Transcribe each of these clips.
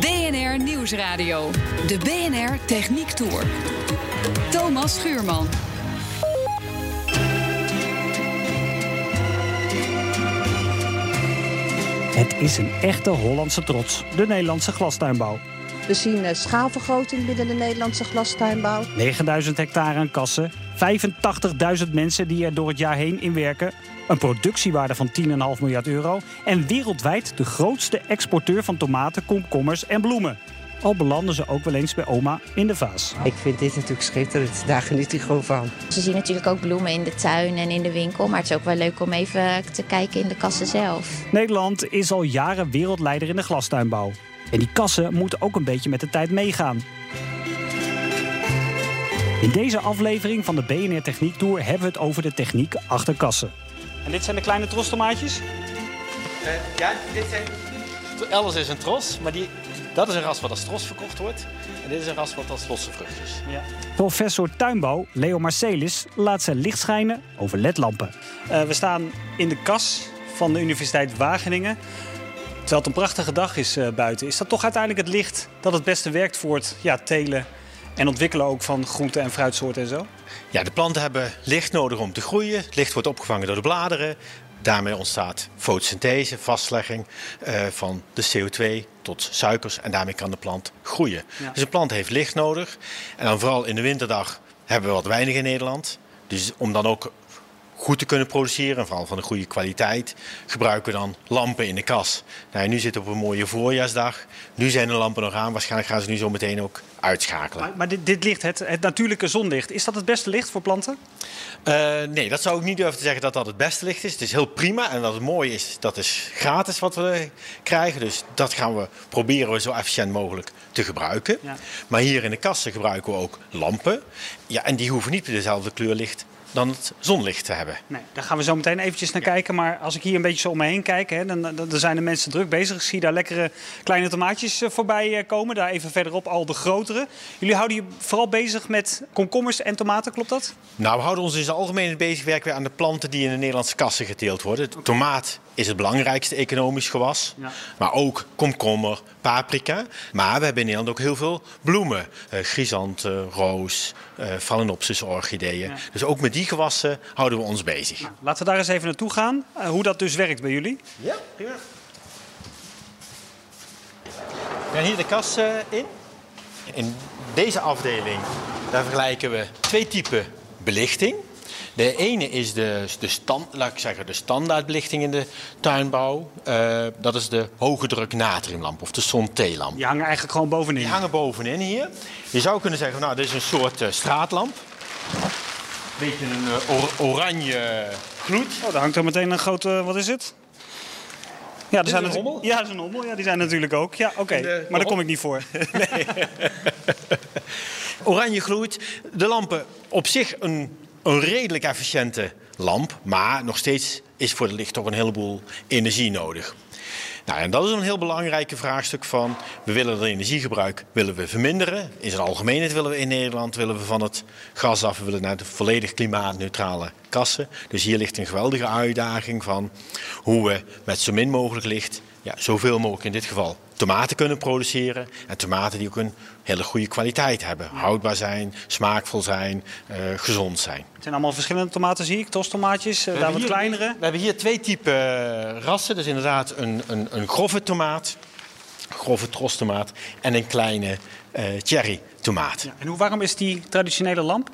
BNR Nieuwsradio. De BNR Techniek Tour. Thomas Schuurman. Het is een echte Hollandse trots, de Nederlandse glastuinbouw. We zien eh, schaalvergroting binnen de Nederlandse glastuinbouw. 9000 hectare aan kassen, 85.000 mensen die er door het jaar heen in werken, een productiewaarde van 10,5 miljard euro en wereldwijd de grootste exporteur van tomaten, komkommers en bloemen. Al belanden ze ook wel eens bij oma in de vaas. Ik vind dit natuurlijk schitterend. Daar geniet ik gewoon van. Ze zien natuurlijk ook bloemen in de tuin en in de winkel. Maar het is ook wel leuk om even te kijken in de kassen zelf. Nederland is al jaren wereldleider in de glastuinbouw. En die kassen moeten ook een beetje met de tijd meegaan. In deze aflevering van de BNR Techniek Tour hebben we het over de techniek achter kassen. En dit zijn de kleine trostomaatjes? Uh, ja, dit zijn... Alles is een tros, maar die, dat is een ras wat als tros verkocht wordt. En dit is een ras wat als losse vruchtjes. Ja. Professor tuinbouw Leo Marcelis laat zijn licht schijnen over ledlampen. Uh, we staan in de kas van de Universiteit Wageningen. Terwijl het een prachtige dag is uh, buiten, is dat toch uiteindelijk het licht dat het beste werkt voor het ja, telen en ontwikkelen ook van groenten en fruitsoorten en zo? Ja, de planten hebben licht nodig om te groeien. Het licht wordt opgevangen door de bladeren. Daarmee ontstaat fotosynthese, vastlegging uh, van de CO2 tot suikers. En daarmee kan de plant groeien. Ja. Dus een plant heeft licht nodig. En dan vooral in de winterdag hebben we wat weinig in Nederland. Dus om dan ook goed te kunnen produceren, en vooral van een goede kwaliteit, gebruiken we dan lampen in de kas. Nou, nu zitten we op een mooie voorjaarsdag. Nu zijn de lampen nog aan. Waarschijnlijk gaan ze nu zo meteen ook uitschakelen. Maar, maar dit, dit, licht, het, het, natuurlijke zonlicht, is dat het beste licht voor planten? Uh, nee, dat zou ik niet durven te zeggen dat dat het beste licht is. Het is heel prima en wat het mooie is, dat is gratis wat we krijgen. Dus dat gaan we proberen we zo efficiënt mogelijk te gebruiken. Ja. Maar hier in de kassen gebruiken we ook lampen. Ja, en die hoeven niet dezelfde kleur licht dan het zonlicht te hebben. Nee, daar gaan we zo meteen eventjes naar kijken. Maar als ik hier een beetje zo om me heen kijk, hè, dan, dan, zijn de mensen druk bezig. Ik zie daar lekkere kleine tomaatjes eh, voorbij komen. Daar even verderop al de grotere. Jullie houden je vooral bezig met komkommers en tomaten, klopt dat? Nou, we houden ons in het algemeen bezig werken aan de planten die in de Nederlandse kassen geteeld worden. De tomaat is het belangrijkste economisch gewas. Ja. Maar ook komkommer, paprika. Maar we hebben in Nederland ook heel veel bloemen. Uh, chrysanten, roos, uh, phalaenopsis orchideeën. Ja. Dus ook met die gewassen houden we ons bezig. Nou, laten we daar eens even naartoe gaan. Uh, hoe dat dus werkt bij jullie. Ja, prima. We gaan hier de kas in. In deze afdeling daar vergelijken we twee typen belichting. De ene is de, de, stand, laat ik zeggen, de standaardbelichting in de tuinbouw. Uh, dat is de hoge druk natriumlamp of de Sonté-lamp. Die hangen eigenlijk gewoon bovenin? Die hangen bovenin hier. Je zou kunnen zeggen, nou, dit is een soort uh, straatlamp. Beetje een uh, or oranje gloed. Oh, daar hangt er meteen een grote, wat is het? Ja, er zijn een hommel? Ja, dat is een hommel. Ja, die zijn natuurlijk ook. Ja, oké. Okay. Maar daar kom ik niet voor. nee. Oranje gloeit. De lampen op zich een een redelijk efficiënte lamp, maar nog steeds is voor het licht toch een heleboel energie nodig. Nou, en dat is een heel belangrijk vraagstuk van, we willen het energiegebruik willen we verminderen. In zijn algemeenheid willen we in Nederland willen we van het gas af, we willen naar de volledig klimaatneutrale kassen. Dus hier ligt een geweldige uitdaging van hoe we met zo min mogelijk licht, ja, zoveel mogelijk in dit geval tomaten kunnen produceren. En tomaten die ook een hele goede kwaliteit hebben. Houdbaar zijn, smaakvol zijn, uh, gezond zijn. Het zijn allemaal verschillende tomaten, zie ik. Tostomaatjes, uh, daar wat kleinere. We hebben hier twee typen uh, rassen. Dus inderdaad een, een, een grove tomaat, grove trostomaat en een kleine cherry tomaat. Ja, en hoe warm is die traditionele lamp?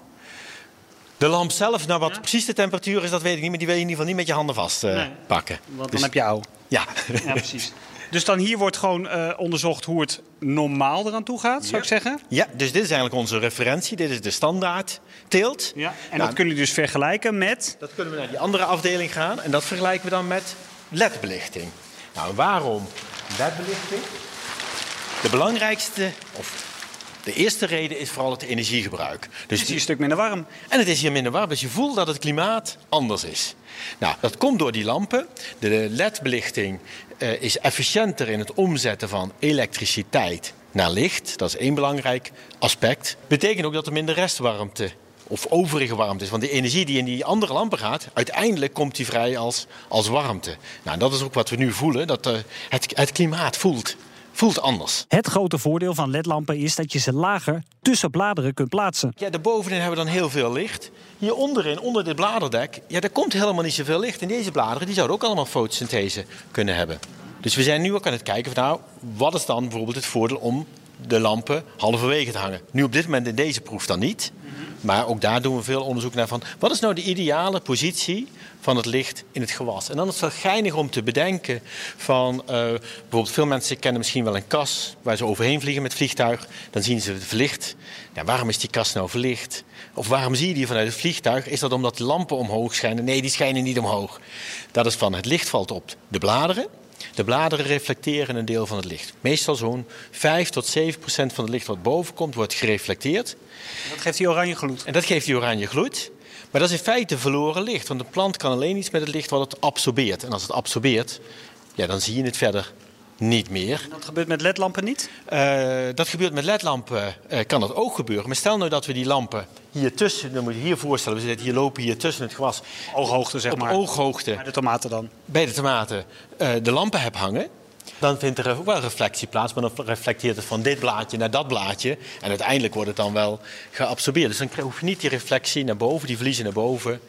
De lamp zelf, nou wat ja? precies de temperatuur is, dat weet ik niet. Maar die wil je in ieder geval niet met je handen vastpakken. Nee, want dan dus, heb je ouw. Ja. ja, precies. Dus dan hier wordt gewoon uh, onderzocht hoe het normaal eraan toe gaat, zou ik zeggen? Ja, dus dit is eigenlijk onze referentie. Dit is de standaard teelt. Ja, en nou, dat kunnen jullie dus vergelijken met? Dat kunnen we naar die andere afdeling gaan. En dat vergelijken we dan met ledbelichting. Nou, waarom ledbelichting? De belangrijkste, of de eerste reden is vooral het energiegebruik. Dus het is een stuk minder warm. En het is hier minder warm, dus je voelt dat het klimaat anders is. Nou, dat komt door die lampen. De LED-belichting uh, is efficiënter in het omzetten van elektriciteit naar licht. Dat is één belangrijk aspect. Betekent ook dat er minder restwarmte of overige warmte is. Want die energie die in die andere lampen gaat, uiteindelijk komt die vrij als, als warmte. Nou, dat is ook wat we nu voelen, dat uh, het, het klimaat voelt voelt anders. Het grote voordeel van ledlampen is dat je ze lager tussen bladeren kunt plaatsen. Ja, daarbovenin hebben we dan heel veel licht. Hier onderin, onder dit bladerdek, ja, daar komt helemaal niet zoveel licht. En deze bladeren die zouden ook allemaal fotosynthese kunnen hebben. Dus we zijn nu ook aan het kijken van nou, wat is dan bijvoorbeeld het voordeel om de lampen halverwege te hangen. Nu op dit moment in deze proef dan niet. Maar ook daar doen we veel onderzoek naar van wat is nou de ideale positie van het licht in het gewas. En dan is het wel geinig om te bedenken van uh, bijvoorbeeld veel mensen kennen misschien wel een kas waar ze overheen vliegen met vliegtuig. Dan zien ze het verlicht. Ja, waarom is die kas nou verlicht? Of waarom zie je die vanuit het vliegtuig? Is dat omdat de lampen omhoog schijnen? Nee, die schijnen niet omhoog. Dat is van het licht valt op de bladeren. De bladeren reflecteren een deel van het licht. Meestal zo'n 5 tot 7 procent van het licht wat boven komt, wordt gereflecteerd. Dat geeft die oranje gloed. En dat geeft die oranje gloed. Maar dat is in feite verloren licht. Want de plant kan alleen iets met het licht wat het absorbeert. En als het absorbeert, ja, dan zie je het verder niet meer. Dat gebeurt met ledlampen niet? Uh, dat gebeurt met ledlampen, uh, kan dat ook gebeuren. Maar stel nou dat we die lampen hier tussen, dan moet je hier voorstellen, we zitten hier lopen hier tussen het gras. Ooghoogte zeg op maar. ooghoogte. Bij de tomaten dan? Bij de tomaten. Uh, de lampen heb hangen. Dan vindt er ook wel reflectie plaats, maar dan reflecteert het van dit blaadje naar dat blaadje. En uiteindelijk wordt het dan wel geabsorbeerd. Dus dan hoef je niet die reflectie naar boven, die verliezen naar boven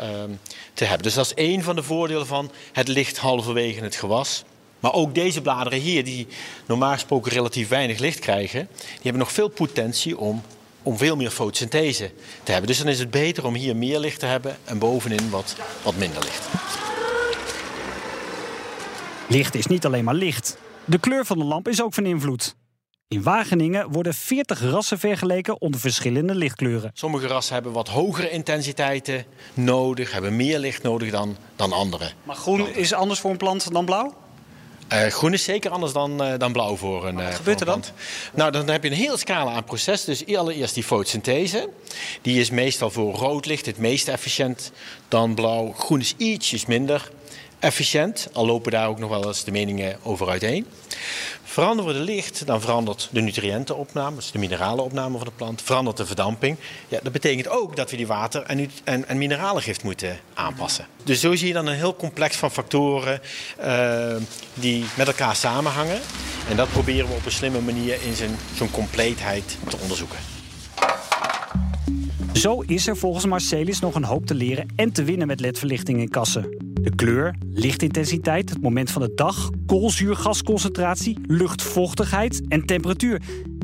um, te hebben. Dus dat is één van de voordelen van het licht halverwege het gewas. Maar ook deze bladeren hier, die normaal gesproken relatief weinig licht krijgen, die hebben nog veel potentie om, om veel meer fotosynthese te hebben. Dus dan is het beter om hier meer licht te hebben en bovenin wat, wat minder licht. Licht is niet alleen maar licht. De kleur van de lamp is ook van invloed. In Wageningen worden 40 rassen vergeleken onder verschillende lichtkleuren. Sommige rassen hebben wat hogere intensiteiten nodig, hebben meer licht nodig dan, dan andere. Maar groen is anders voor een plant dan blauw? Uh, groen is zeker anders dan, uh, dan blauw voor een. Wat uh, gebeurt er dan? Nou, dan heb je een hele scala aan processen. Dus allereerst die fotosynthese. Die is meestal voor rood licht het meest efficiënt dan blauw. Groen is ietsjes minder efficiënt, al lopen daar ook nog wel eens de meningen over uiteen. Veranderen we de licht, dan verandert de nutriëntenopname, dus de mineralenopname van de plant, verandert de verdamping. Ja, dat betekent ook dat we die water- en, en, en mineralengift moeten aanpassen. Dus zo zie je dan een heel complex van factoren uh, die met elkaar samenhangen. En dat proberen we op een slimme manier in zijn, zijn compleetheid te onderzoeken. Zo is er volgens Marcelis nog een hoop te leren en te winnen met ledverlichting in kassen. De kleur, lichtintensiteit, het moment van de dag, koolzuurgasconcentratie, luchtvochtigheid en temperatuur.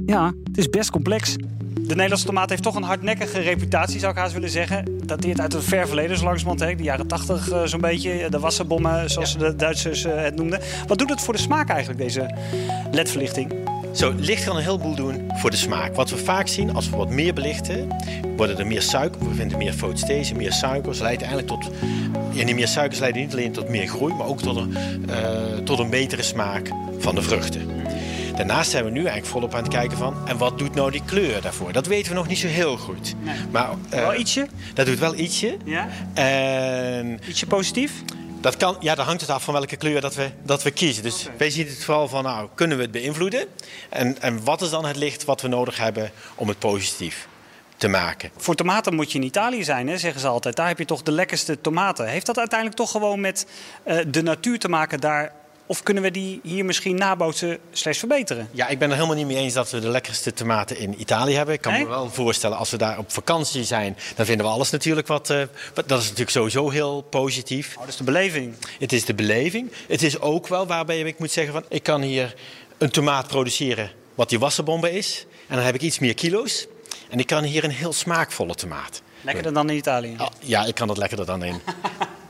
Ja, het is best complex. De Nederlandse tomaat heeft toch een hardnekkige reputatie, zou ik haast willen zeggen. Dateert uit het ver verleden, zo langzamerhand. De jaren 80 uh, zo'n beetje. De wassenbommen, zoals ja. de Duitsers uh, het noemden. Wat doet het voor de smaak eigenlijk, deze ledverlichting? Zo, licht kan een heleboel doen voor de smaak. Wat we vaak zien, als we wat meer belichten, worden er meer suiker. We vinden meer fotosynthese, meer suikers. Leidt eigenlijk tot. En die meer suikers leiden niet alleen tot meer groei, maar ook tot een, uh, tot een betere smaak van de vruchten. Daarnaast zijn we nu eigenlijk volop aan het kijken van... en wat doet nou die kleur daarvoor? Dat weten we nog niet zo heel goed. Nee. Maar, uh, wel ietsje? Dat doet wel ietsje. Ja? En, ietsje positief? Dat kan, ja, dan hangt het af van welke kleur dat we, dat we kiezen. Dus okay. wij zien het vooral van, nou, kunnen we het beïnvloeden? En, en wat is dan het licht wat we nodig hebben om het positief te maken? Voor tomaten moet je in Italië zijn, hè, zeggen ze altijd. Daar heb je toch de lekkerste tomaten. Heeft dat uiteindelijk toch gewoon met uh, de natuur te maken daar of kunnen we die hier misschien nabootsen slechts verbeteren? Ja, ik ben er helemaal niet mee eens dat we de lekkerste tomaten in Italië hebben. Ik kan nee? me wel voorstellen, als we daar op vakantie zijn, dan vinden we alles natuurlijk wat. Uh, dat is natuurlijk sowieso heel positief. Oh, dat is de beleving. Het is de beleving. Het is ook wel waarbij ik moet zeggen van, ik kan hier een tomaat produceren wat die wassenbombe is. En dan heb ik iets meer kilo's. En ik kan hier een heel smaakvolle tomaat. Lekkerder dan in Italië? Oh, ja, ik kan dat lekkerder dan in.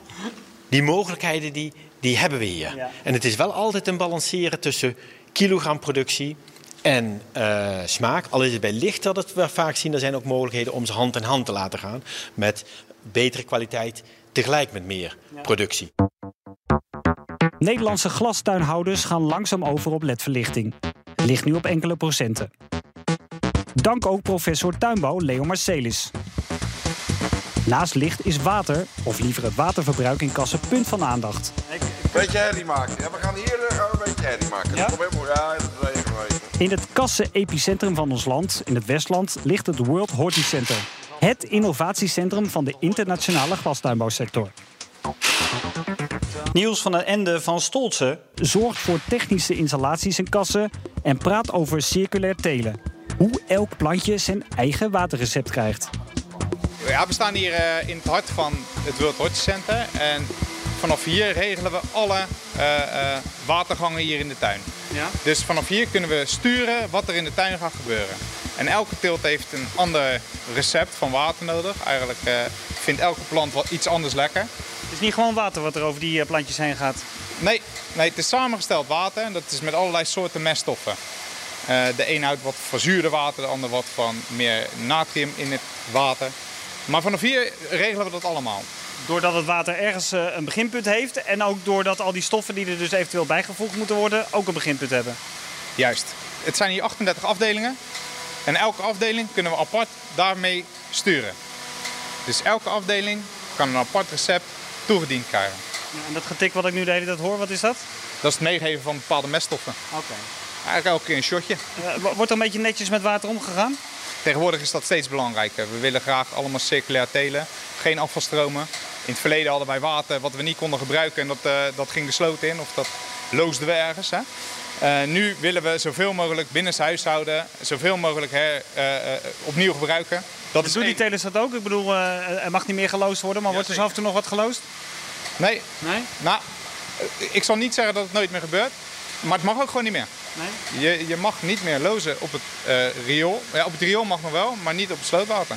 die mogelijkheden die, die hebben we hier. Ja. En het is wel altijd een balanceren tussen kilogramproductie en uh, smaak. Al is het bij licht dat het we vaak zien, er zijn ook mogelijkheden om ze hand in hand te laten gaan. Met betere kwaliteit tegelijk met meer ja. productie. Nederlandse glastuinhouders gaan langzaam over op ledverlichting. ligt nu op enkele procenten. Dank ook professor tuinbouw Leo Marcelis. Naast licht is water, of liever het waterverbruik in kassen, punt van aandacht. Beetje herrie maken. Ja, we gaan hier eh, gaan we een beetje herrie maken. Ja? Dat komt helemaal, ja, dat is even weten. In het kassen-epicentrum van ons land, in het Westland, ligt het World Horticenter. Het innovatiecentrum van de internationale glastuinbouwsector. Niels van den Ende van Stolze zorgt voor technische installaties in kassen en praat over circulair telen. Hoe elk plantje zijn eigen waterrecept krijgt. Ja, we staan hier eh, in het hart van het World Horticulture Center. En vanaf hier regelen we alle eh, eh, watergangen hier in de tuin. Ja? Dus vanaf hier kunnen we sturen wat er in de tuin gaat gebeuren. En elke teelt heeft een ander recept van water nodig. Eigenlijk eh, vindt elke plant wat iets anders lekker. Het is niet gewoon water wat er over die plantjes heen gaat. Nee, nee, het is samengesteld water en dat is met allerlei soorten meststoffen. De een houdt wat verzuurder water, de ander wat van meer natrium in het water. Maar vanaf hier regelen we dat allemaal. Doordat het water ergens eh, een beginpunt heeft en ook doordat al die stoffen die er dus eventueel bijgevoegd moeten worden ook een beginpunt hebben. Juist. Het zijn hier 38 afdelingen. En elke afdeling kunnen we apart daarmee sturen. Dus elke afdeling kan een apart recept toegediend krijgen. En dat getik wat ik nu de hele tijd hoor, wat is dat? Dat is het meegeven van bepaalde meststoffen. Oké. Eigenlijk elke keer een shotje. Eh, wordt er een beetje netjes met water omgegaan? Tegenwoordig is dat steeds belangrijker. We willen graag allemaal circulair telen. Geen afvalstromen. In het verleden hadden wij water wat we niet konden gebruiken en dat, eh, dat ging de sloot in of dat loosden we ergens. Hè? Eh, nu willen we zoveel mogelijk binnen het huishouden, zoveel mogelijk her, eh, eh, opnieuw gebruiken. Dat Doen die telers dat ook? Ik bedoel, eh, er mag niet meer geloosd worden, maar wordt er zo af en toe nog wat geloosd? Nee, Nee? nou, ik zal niet zeggen dat het nooit meer gebeurt, maar het mag ook gewoon niet meer. Nee? Je, je mag niet meer lozen op het eh, riool. Ja, op het riool mag nog wel, maar niet op het slootwater.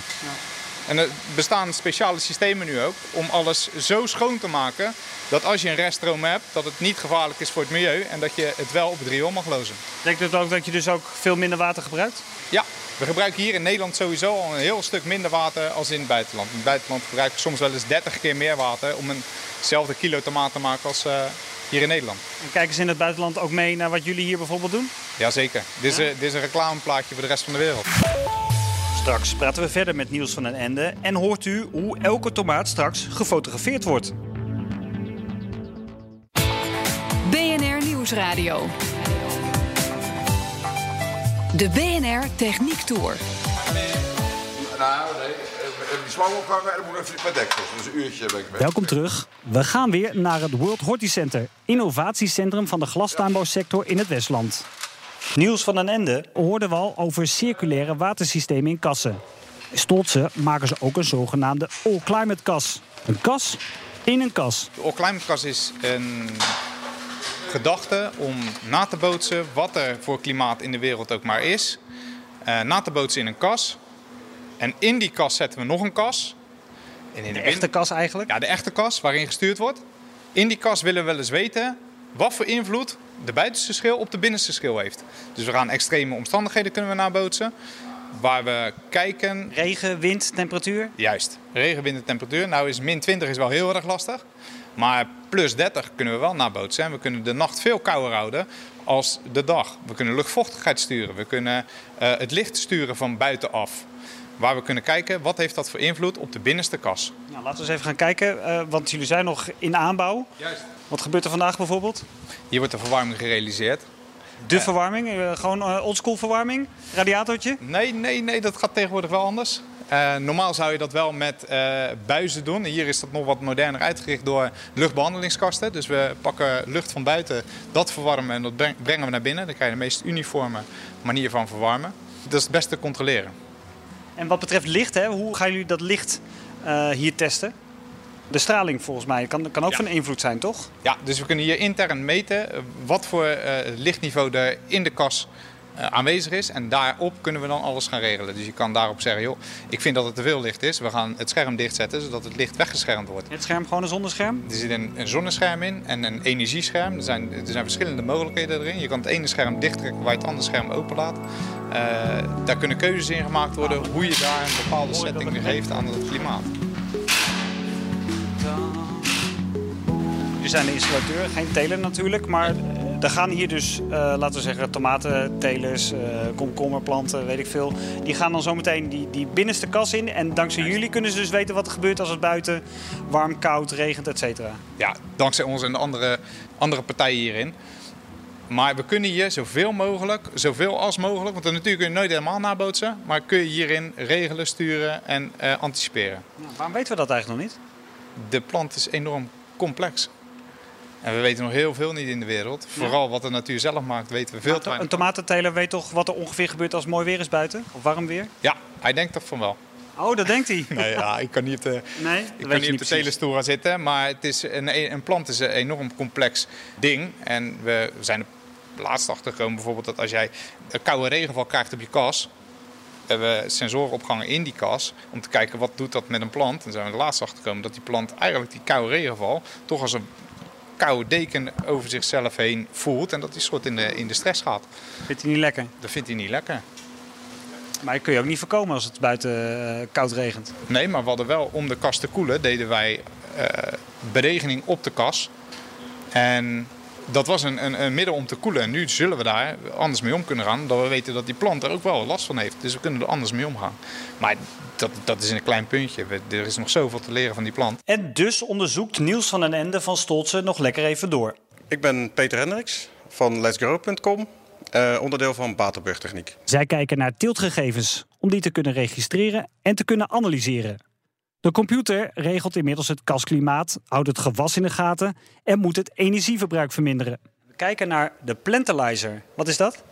En er bestaan speciale systemen nu ook om alles zo schoon te maken dat als je een reststroom hebt, dat het niet gevaarlijk is voor het milieu en dat je het wel op het riool mag lozen. Betekent dat ook dat je dus ook veel minder water gebruikt? Ja, we gebruiken hier in Nederland sowieso al een heel stuk minder water als in het buitenland. In het buitenland gebruiken we soms wel eens 30 keer meer water om eenzelfde kilo tomaat te maken als eh, hier in Nederland. En kijken ze in het buitenland ook mee naar wat jullie hier bijvoorbeeld doen? Jazeker. Dit is, een- dit is een reclameplaatje voor de rest van de wereld. Straks praten we verder met Niels van den Ende en hoort u hoe elke tomaat straks gefotografeerd wordt. BNR Nieuwsradio. De BNR Techniek Tour. Nou, nee. Die slang ophangen en dan moet even met deksels. Dus een uurtje ben ik weg. Welkom terug. We gaan weer naar het World Horticenter, innovatiecentrum van de glastuinbouwsector in het Westland. Niels van den Ende hoorden we al over circulaire watersystemen in kassen. In Stoltse maken ze ook een zogenaamde all-climate kas. Een kas in een kas. De All-Climate Kas is een gedachte om na te bootsen wat er voor klimaat in de wereld ook maar is. Eh, na te bootsen in een kas. En in die kas zetten we nog een kas. En in De bin- echte kas eigenlijk. Ja, de echte kas waarin gestuurd wordt. In die kas willen we wel eens weten wat voor invloed de buitenste schil op de binnenste schil heeft. Dus we gaan extreme omstandigheden kunnen we nabootsen. Waar we kijken Regen, wind, temperatuur. Juist. Regen, wind en temperatuur. Nou is min 20 is wel heel erg lastig. Maar plus 30 kunnen we wel nabootsen. En we kunnen de nacht veel kouder houden als de dag. We kunnen luchtvochtigheid sturen. We kunnen eh, het licht sturen van buitenaf. Waar we kunnen kijken wat heeft dat voor invloed op de binnenste kas. Nou, laten we eens even gaan kijken, eh, want jullie zijn nog in aanbouw. Juist. Wat gebeurt er vandaag bijvoorbeeld? Hier wordt de verwarming gerealiseerd. De verwarming, eh, gewoon eh, oldschool verwarming, radiatortje. Nee, nee, nee, dat gaat tegenwoordig wel anders. Eh, normaal zou je dat wel met eh, buizen doen. Hier is dat nog wat moderner uitgericht door luchtbehandelingskasten. Dus we pakken lucht van buiten, dat verwarmen en dat breng- brengen we naar binnen. Dan krijg je de meest uniforme manier van verwarmen. Dat is het beste te controleren. En wat betreft licht, hè, hoe gaan jullie dat licht eh, hier testen? De straling volgens mij kan, kan ook Ja. van invloed zijn, toch? Ja, dus we kunnen hier intern meten eh, wat voor eh, lichtniveau er in de kas eh, aanwezig is. En daarop kunnen we dan alles gaan regelen. Dus je kan daarop zeggen, joh, ik vind dat het te veel licht is. We gaan het scherm dichtzetten, zodat het licht weggeschermd wordt. Het scherm gewoon een zonnescherm? Er zit een, een zonnescherm in en een energiescherm. Er zijn, er zijn verschillende mogelijkheden erin. Je kan het ene scherm dichttrekken waar je het andere scherm openlaat. Eh daar kunnen keuzes in gemaakt worden hoe je daar een bepaalde setting geeft aan het klimaat. Jullie zijn de installateur, geen teler natuurlijk, maar eh, Dan gaan hier dus, uh, laten we zeggen, tomatentelers, uh, komkommerplanten, weet ik veel. Die gaan dan zometeen die, die binnenste kas in. En dankzij jullie kunnen ze dus weten wat er gebeurt als het buiten warm, koud, regent, et cetera. Ja, dankzij ons en de andere, andere partijen hierin. Maar we kunnen hier zoveel mogelijk, zoveel als mogelijk, want natuurlijk kun je nooit helemaal nabootsen, maar kun je hierin regelen, sturen en uh, anticiperen. waarom weten we dat eigenlijk nog niet? De plant is enorm complex. En we weten nog heel veel niet in de wereld. Vooral wat de natuur zelf maakt, weten we veel te Een tomatenteler weet toch wat er ongeveer gebeurt als het mooi weer is buiten? Of warm weer? Ja, hij denkt toch van wel. Oh, dat denkt hij? nee, ja, ik kan niet op de, nee, ik kan niet op de telestoel gaan zitten. Maar het is een, een plant is een enorm complex ding. En we zijn er laatst achter gekomen bijvoorbeeld dat als jij een koude regenval krijgt op je kas... hebben we sensoren opgehangen in die kas om te kijken wat doet dat met een plant. En zijn we er laatst achter gekomen dat die plant eigenlijk die koude regenval toch als een koude deken over zichzelf heen voelt en dat hij soort in de, in de stress gaat. Vindt hij niet lekker? Dat vindt hij niet lekker. Maar dat kun je ook niet voorkomen als het buiten uh, koud regent. Nee, maar we hadden wel om de kas te koelen, deden wij uh, beregening op de kas. En dat was een, een, een, middel om te koelen. En nu zullen we daar anders mee om kunnen gaan. Dat we weten dat die plant er ook wel last van heeft. Dus we kunnen er anders mee omgaan. Maar dat, dat is een klein puntje. Er is nog zoveel te leren van die plant. En dus onderzoekt Niels van den Ende van Stoltse nog lekker even door. Ik ben Peter Hendricks van letsgrow.com. Uh, onderdeel van Batenburg Techniek. Zij kijken naar tiltgegevens om die te kunnen registreren en te kunnen analyseren. De computer regelt inmiddels het kasklimaat, houdt het gewas in de gaten en moet het energieverbruik verminderen. We kijken naar de Plantalizer. Wat is dat?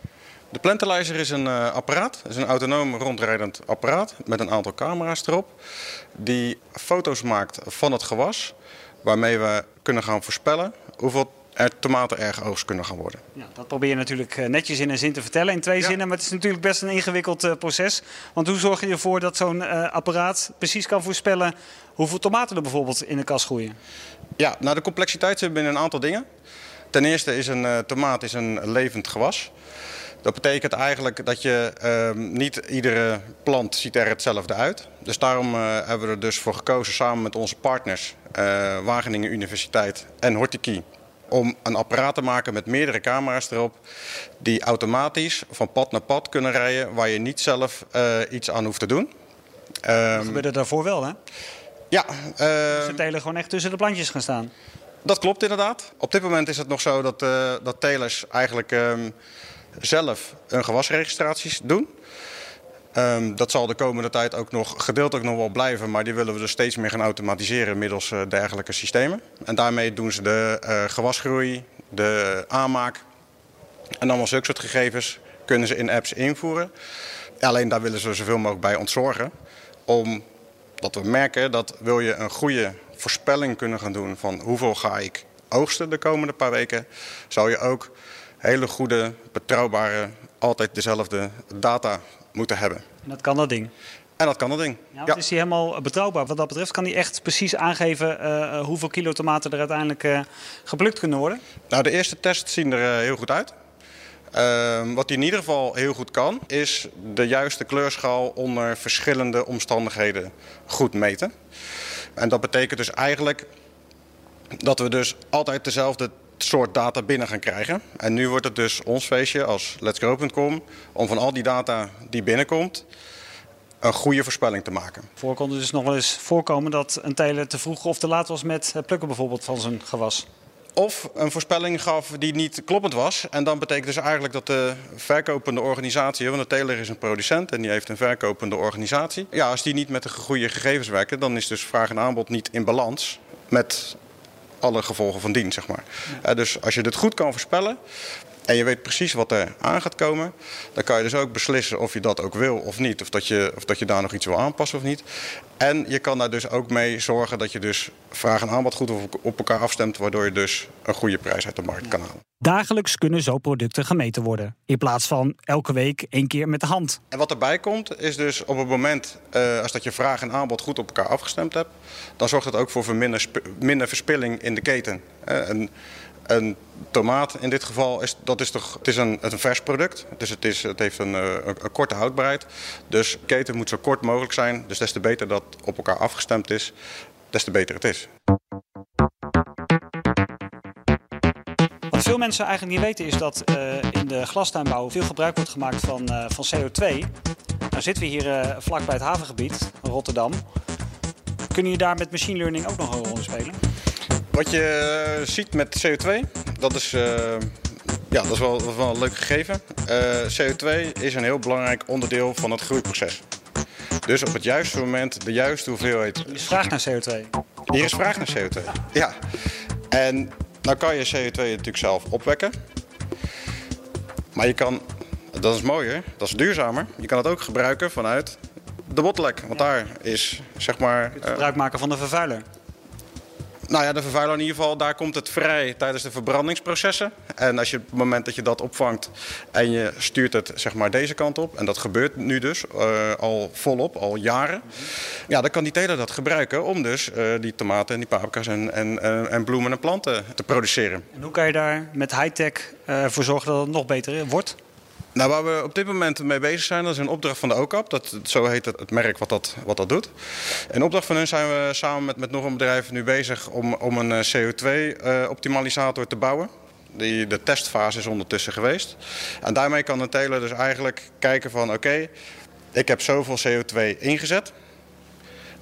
De Plantalizer is een uh, apparaat, is een autonoom rondrijdend apparaat met een aantal camera's erop. Die foto's maakt van het gewas, waarmee we kunnen gaan voorspellen hoeveel tomaten erg oogst kunnen gaan worden. Ja, dat probeer je natuurlijk eh, netjes in een zin te vertellen, in twee zinnen. Maar het is natuurlijk best een ingewikkeld uh, proces. Want hoe zorg je ervoor dat zo'n uh, apparaat precies kan voorspellen hoeveel tomaten er bijvoorbeeld in de kas groeien? Ja, nou de complexiteit zit binnen een aantal dingen. Ten eerste is een uh, tomaat is een levend gewas. Dat betekent eigenlijk dat je uh, niet iedere plant ziet er hetzelfde uit. Dus daarom uh, hebben we er dus voor gekozen samen met onze partners uh, Wageningen Universiteit en Hortiki om een apparaat te maken met meerdere camera's erop die automatisch van pad naar pad kunnen rijden waar je niet zelf uh, iets aan hoeft te doen. Um, dat gebeurde daarvoor wel, hè? Ja. Uh, ze telen gewoon echt tussen de plantjes gaan staan. Dat klopt inderdaad. Op dit moment is het nog zo dat, uh, dat telers eigenlijk um, zelf hun gewasregistraties doen. Um, dat zal de komende tijd ook nog gedeeltelijk nog wel blijven, maar die willen we dus steeds meer gaan automatiseren middels uh, dergelijke systemen. En daarmee doen ze de uh, gewasgroei, de aanmaak en allemaal zulke soort gegevens kunnen ze in apps invoeren. Alleen daar willen ze zoveel mogelijk bij ontzorgen, omdat we merken dat wil je een goede voorspelling kunnen gaan doen van hoeveel ga ik oogsten de komende paar weken, zou je ook hele goede, betrouwbare, altijd dezelfde data moeten hebben. En dat kan dat ding? En dat kan dat ding. Ja, ja. Is hij helemaal betrouwbaar wat dat betreft? Kan hij echt precies aangeven uh, hoeveel kilo tomaten er uiteindelijk uh, geplukt kunnen worden? Nou, de eerste tests zien er uh, heel goed uit. Uh, wat hij in ieder geval heel goed kan, is de juiste kleurschaal onder verschillende omstandigheden goed meten. En dat betekent dus eigenlijk dat we dus altijd dezelfde soort data binnen gaan krijgen. En nu wordt het dus ons feestje als letsgrow.com om van al die data die binnenkomt een goede voorspelling te maken. Voor kon het dus nog wel eens voorkomen dat een teler te vroeg of te laat was met het plukken bijvoorbeeld van zijn gewas. Of een voorspelling gaf die niet kloppend was. En dan betekent dus eigenlijk dat de verkopende organisatie, want de teler is een producent en die heeft een verkopende organisatie. Ja, als die niet met de goede gegevens werken, dan is dus vraag en aanbod niet in balans met alle gevolgen van dien, zeg maar. Uh, dus als je dit goed kan voorspellen en je weet precies wat er aan gaat komen, dan kan je dus ook beslissen of je dat ook wil of niet. Of dat je, of dat je daar nog iets wil aanpassen of niet. En je kan daar dus ook mee zorgen dat je dus vraag en aanbod goed op elkaar afstemt, waardoor je dus een goede prijs uit de markt kan halen. Dagelijks kunnen zo producten gemeten worden, in plaats van elke week één keer met de hand. En wat erbij komt, is dus op het moment uh, als dat je vraag en aanbod goed op elkaar afgestemd hebt, dan zorgt dat ook voor minder, minder verspilling in de keten. Uh, en, een tomaat in dit geval is, dat is toch, het is een, een vers product, dus het, is, het heeft een, een, een korte houdbaarheid. Dus keten moet zo kort mogelijk zijn, dus des te beter dat op elkaar afgestemd is, des te beter het is. Wat veel mensen eigenlijk niet weten is dat uh, in de glastuinbouw veel gebruik wordt gemaakt van, uh, van CO2. Nou zitten we hier uh, vlak bij het havengebied, Rotterdam. Kun je daar met machine learning ook nog een rol in spelen? Wat je ziet met CO2, dat is, ja, dat is, wel, dat is wel een leuk gegeven. CO2 is een heel belangrijk onderdeel van het groeiproces. Dus op het juiste moment de juiste hoeveelheid. Er is vraag naar CO2. Hier is vraag naar CO2. Ja. En nou kan je CO2 natuurlijk zelf opwekken. Maar je kan, dat is mooier, dat is duurzamer. Je kan het ook gebruiken vanuit de bottleneck. Want daar is zeg maar. Gebruik maken van de vervuiler. Nou ja, de vervuiler in ieder geval, daar komt het vrij tijdens de verbrandingsprocessen. En als je op het moment dat je dat opvangt en je stuurt het zeg maar deze kant op, en dat gebeurt nu dus uh, al volop, al jaren, ja, dan kan die teler dat gebruiken om dus uh, die tomaten en die paprika's en, en, en, en, bloemen en planten te produceren. En hoe kan je daar met high-tech uh, voor zorgen dat het nog beter wordt? Nou, waar we op dit moment mee bezig zijn, dat is een opdracht van de OCAP. Dat, zo heet het, het merk wat dat, wat dat doet. In opdracht van hun zijn we samen met, met nog een bedrijf nu bezig om, om een CO2-optimalisator te bouwen. Die, de testfase is ondertussen geweest. En daarmee kan een teler dus eigenlijk kijken van oké, ik heb zoveel CO2 ingezet.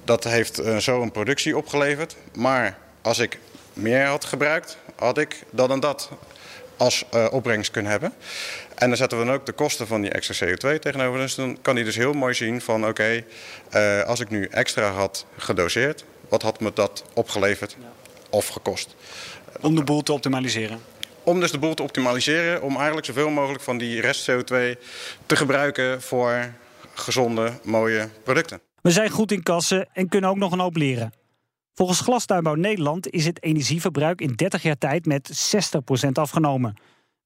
Dat heeft uh, zo een productie opgeleverd. Maar als ik meer had gebruikt, had ik dat en dat als uh, opbrengst kunnen hebben. En dan zetten we dan ook de kosten van die extra CO2 tegenover. Dus dan kan hij dus heel mooi zien van oké, okay, uh, als ik nu extra had gedoseerd, wat had me dat opgeleverd of gekost? Om de boel te optimaliseren. Om dus de boel te optimaliseren, om eigenlijk zoveel mogelijk van die rest CO2 te gebruiken voor gezonde, mooie producten. We zijn goed in kassen en kunnen ook nog een hoop leren. Volgens Glastuinbouw Nederland is het energieverbruik in 30 jaar tijd met 60% afgenomen.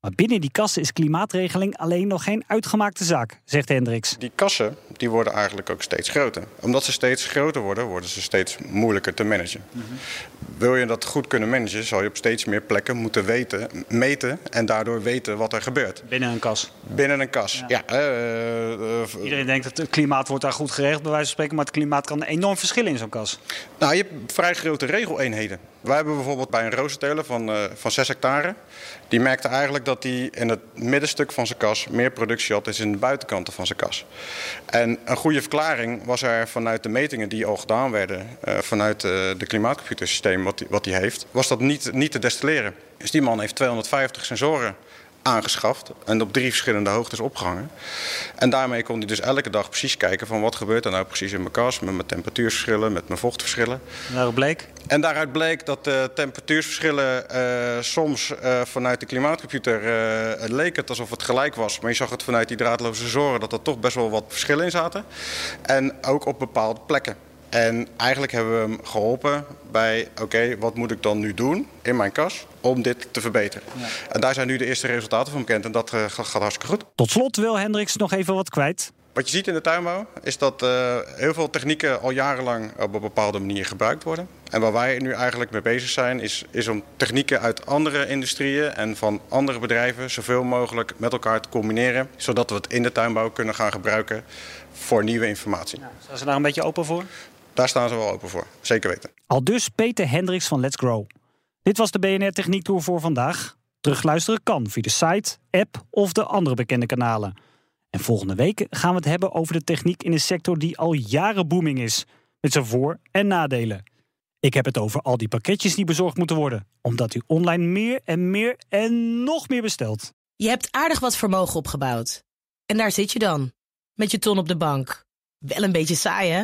Maar binnen die kassen is klimaatregeling alleen nog geen uitgemaakte zaak, zegt Hendricks. Die kassen die worden eigenlijk ook steeds groter. Omdat ze steeds groter worden, worden ze steeds moeilijker te managen. Mm -hmm. Wil je dat goed kunnen managen, zal je op steeds meer plekken moeten weten, meten en daardoor weten wat er gebeurt. Binnen een kas. Binnen een kas, ja. ja uh, uh, Iedereen denkt dat het klimaat wordt daar goed geregeld, bij wijze van spreken, maar het klimaat kan enorm verschillen in zo'n kas. Nou, je hebt vrij grote regeleenheden. Wij hebben bijvoorbeeld bij een rozenteler van, uh, van 6 hectare. Die merkte eigenlijk dat hij in het middenstuk van zijn kas meer productie had dan in de buitenkanten van zijn kas. En een goede verklaring was er vanuit de metingen die al gedaan werden, uh, vanuit uh, de klimaatcomputersysteem wat hij wat heeft, was dat niet, niet te destilleren. Dus die man heeft 250 sensoren aangeschaft en op drie verschillende hoogtes opgehangen. En daarmee kon hij dus elke dag precies kijken van wat gebeurt er nou precies in mijn kas, met mijn temperatuurverschillen, met mijn vochtverschillen. En daaruit bleek? En daaruit bleek dat de temperatuurverschillen uh, soms uh, vanuit de klimaatcomputer uh, leek het alsof het gelijk was, maar je zag het vanuit die draadloze sensoren dat er toch best wel wat verschillen in zaten. En ook op bepaalde plekken. En eigenlijk hebben we hem geholpen bij, oké, okay, wat moet ik dan nu doen in mijn kas om dit te verbeteren? Ja. En daar zijn nu de eerste resultaten van bekend en dat uh, gaat hartstikke goed. Tot slot wil Hendricks nog even wat kwijt. Wat je ziet in de tuinbouw is dat uh, heel veel technieken al jarenlang op een bepaalde manier gebruikt worden. En waar wij nu eigenlijk mee bezig zijn, is, is om technieken uit andere industrieën en van andere bedrijven zoveel mogelijk met elkaar te combineren. Zodat we het in de tuinbouw kunnen gaan gebruiken voor nieuwe informatie. Zijn ze daar een beetje open voor? Daar staan ze wel open voor, zeker weten. Al dus Peter Hendricks van Let's Grow. Dit was de BNR Techniek Tour voor vandaag. Terugluisteren kan via de site, app of de andere bekende kanalen. En volgende week gaan we het hebben over de techniek in een sector die al jaren booming is. Met zijn voor- en nadelen. Ik heb het over al die pakketjes die bezorgd moeten worden. Omdat u online meer en meer en nog meer bestelt. Je hebt aardig wat vermogen opgebouwd. En daar zit je dan. Met je ton op de bank. Wel een beetje saai, hè?